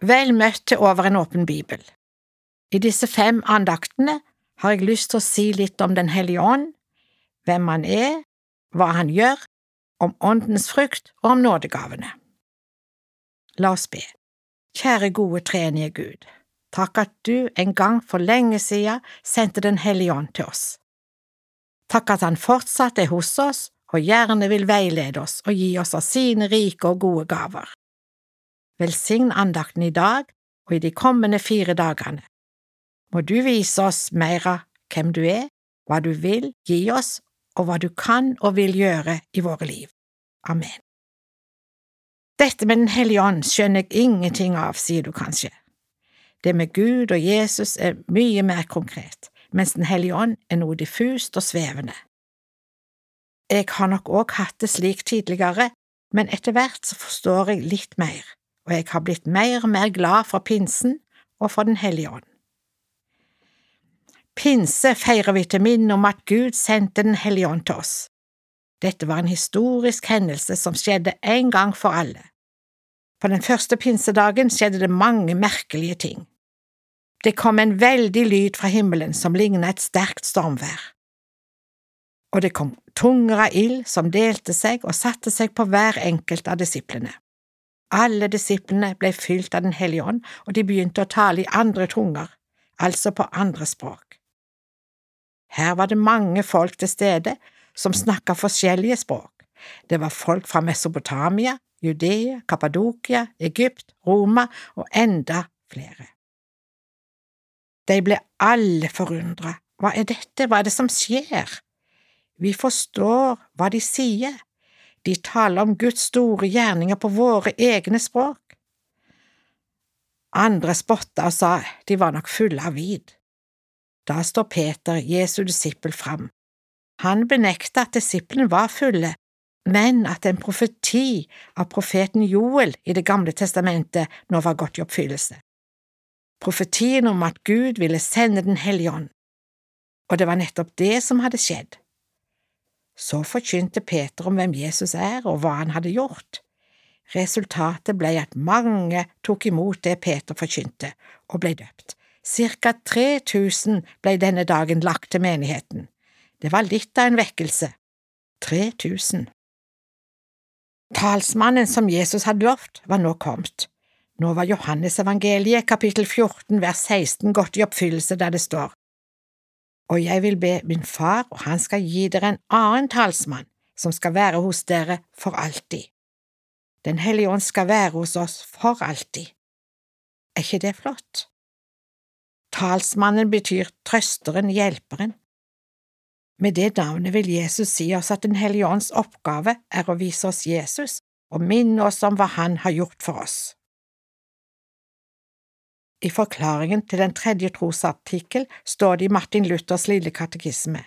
Vel møtt til Over en åpen bibel. I disse fem andaktene har jeg lyst til å si litt om Den hellige ånd, hvem han er, hva han gjør, om åndens frukt og om nådegavene. La oss be. Kjære gode trenige Gud, takk at du en gang for lenge siden sendte Den hellige ånd til oss. Takk at han fortsatt er hos oss og gjerne vil veilede oss og gi oss av sine rike og gode gaver. Velsign andakten i dag og i de kommende fire dagene. Må du vise oss mer av hvem du er, hva du vil gi oss, og hva du kan og vil gjøre i våre liv. Amen. Dette med Den hellige ånd skjønner jeg ingenting av, sier du kanskje. Det med Gud og Jesus er mye mer konkret, mens Den hellige ånd er noe diffust og svevende. Jeg har nok òg hatt det slik tidligere, men etter hvert så forstår jeg litt mer og jeg har blitt mer og mer glad for pinsen og for Den hellige ånd. Pinse feirer vi til minne om at Gud sendte Den hellige ånd til oss. Dette var en historisk hendelse som skjedde en gang for alle. På den første pinsedagen skjedde det mange merkelige ting. Det kom en veldig lyd fra himmelen som lignet et sterkt stormvær. Og det kom tunger av ild som delte seg og satte seg på hver enkelt av disiplene. Alle disiplene ble fylt av Den hellige ånd, og de begynte å tale i andre tunger, altså på andre språk. Her var det mange folk til stede som snakka forskjellige språk. Det var folk fra Mesopotamia, Judea, Kappadokia, Egypt, Roma og enda flere. De ble alle forundra. Hva er dette, hva er det som skjer? Vi forstår hva de sier, de taler om Guds store gjerninger på våre egne språk. Andre spotta og sa de var nok fulle av vid. Da står Peter, Jesu disippel, fram. Han benekta at disiplene var fulle, men at en profeti av profeten Joel i Det gamle testamentet nå var gått i oppfyllelse. Profetien om at Gud ville sende Den hellige ånd. Og det var nettopp det som hadde skjedd. Så forkynte Peter om hvem Jesus er og hva han hadde gjort. Resultatet ble at mange tok imot det Peter forkynte, og ble døpt. Cirka 3000 ble denne dagen lagt til menigheten. Det var litt av en vekkelse. 3000. Talsmannen som Jesus hadde lovt, var nå kommet. Nå var Johannesevangeliet kapittel 14 vers 16 gått i oppfyllelse der det står og jeg vil be min far, og han skal gi dere en annen talsmann, som skal være hos dere for alltid. Den hellige ånd skal være hos oss for alltid. Er ikke det flott? Talsmannen betyr trøsteren, hjelperen. Med det navnet vil Jesus si oss at Den hellige ånds oppgave er å vise oss Jesus og minne oss om hva han har gjort for oss. I forklaringen til den tredje trosartikkel står det i Martin Luthers lille katekisme.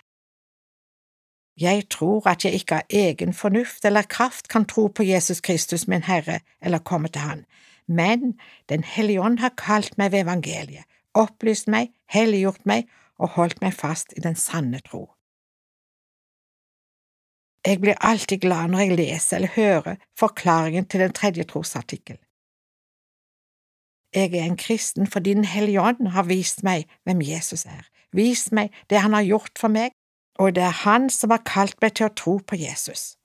Jeg tror at jeg ikke av egen fornuft eller kraft kan tro på Jesus Kristus min Herre eller komme til Han, men Den hellige ånd har kalt meg ved evangeliet, opplyst meg, helliggjort meg og holdt meg fast i den sanne tro. Jeg blir alltid glad når jeg leser eller hører forklaringen til den tredje trosartikkel. Jeg er en kristen fordi Den hellige ånd har vist meg hvem Jesus er, vist meg det han har gjort for meg, og det er han som har kalt meg til å tro på Jesus.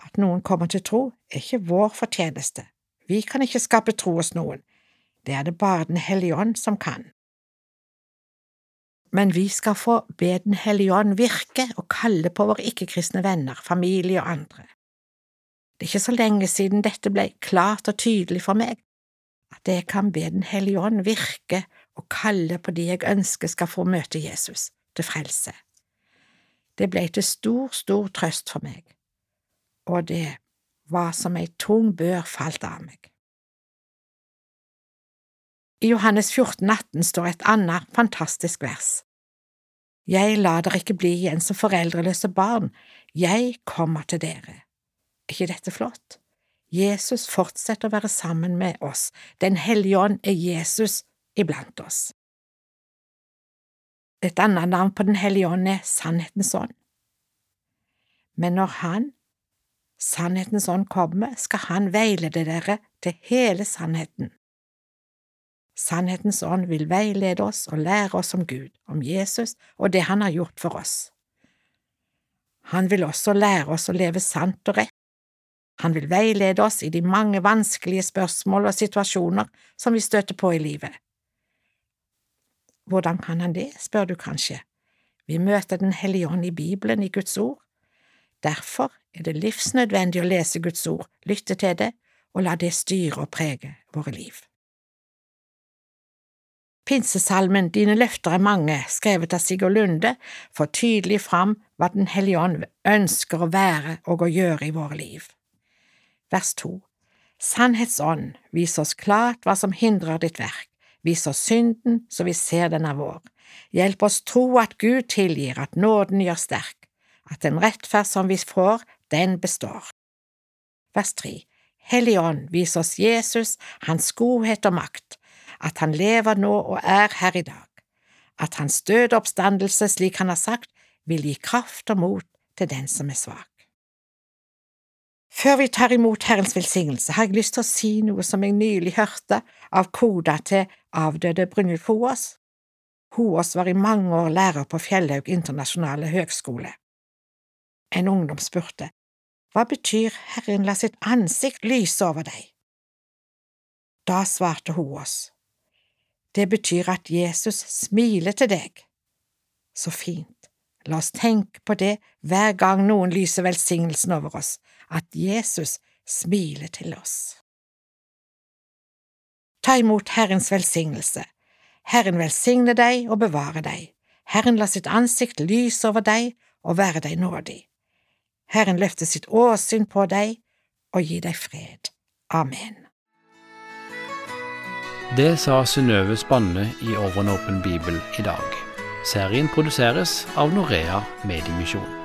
At noen kommer til tro, er ikke vår fortjeneste, vi kan ikke skape tro hos noen, det er det bare Den hellige ånd som kan. Men vi skal få be Den hellige ånd virke og kalle på våre ikke-kristne venner, familie og andre. Det er ikke så lenge siden dette ble klart og tydelig for meg at jeg kan be Den hellige ånd virke og kalle på de jeg ønsker skal få møte Jesus til frelse. Det ble til stor, stor trøst for meg, og det var som ei tung bør falt av meg. I Johannes 14, 18 står et annet fantastisk vers. Jeg lar dere ikke bli igjen som foreldreløse barn, jeg kommer til dere. Er ikke dette flott? Jesus fortsetter å være sammen med oss, Den hellige ånd er Jesus iblant oss. Et annet navn på Den hellige ånd er Sannhetens ånd. Men når Han, Sannhetens ånd, kommer, skal Han veilede dere til hele sannheten. Sannhetens ånd vil veilede oss og lære oss om Gud, om Jesus og det han har gjort for oss. Han vil også lære oss å leve sant og rett. Han vil veilede oss i de mange vanskelige spørsmål og situasjoner som vi støter på i livet. Hvordan kan han det, spør du kanskje. Vi møter Den hellige ånd i Bibelen, i Guds ord. Derfor er det livsnødvendig å lese Guds ord, lytte til det og la det styre og prege våre liv. Pinsesalmen Dine løfter er mange, skrevet av Sigurd Lunde, får tydelig fram hva Den hellige ånd ønsker å være og å gjøre i våre liv. Vers to Sannhetsånd, vis oss klart hva som hindrer ditt verk, vis oss synden så vi ser den er vår, hjelp oss tro at Gud tilgir, at nåden gjør sterk, at den rettferd som vi får, den består. Vers 3 Hellig Ånd, vis oss Jesus, Hans godhet og makt, at han lever nå og er her i dag, at hans døde oppstandelse, slik han har sagt, vil gi kraft og mot til den som er svak. Før vi tar imot Herrens velsignelse, har jeg lyst til å si noe som jeg nylig hørte av koda til avdøde Brynjulf Hoås. Hoås var i mange år lærer på Fjellhaug internasjonale høgskole. En ungdom spurte, Hva betyr Herren la sitt ansikt lyse over deg? Da svarte Hoås, det betyr at Jesus smiler til deg. Så fint. La oss tenke på det hver gang noen lyser velsignelsen over oss, at Jesus smiler til oss. Ta imot Herrens velsignelse. Herren velsigne deg og bevare deg. Herren la sitt ansikt lyse over deg og være deg nådig. Herren løfte sitt åsyn på deg og gi deg fred. Amen. Det sa Synnøve Spanne i Over en åpen bibel i dag. Serien produseres av Norea Mediemisjon.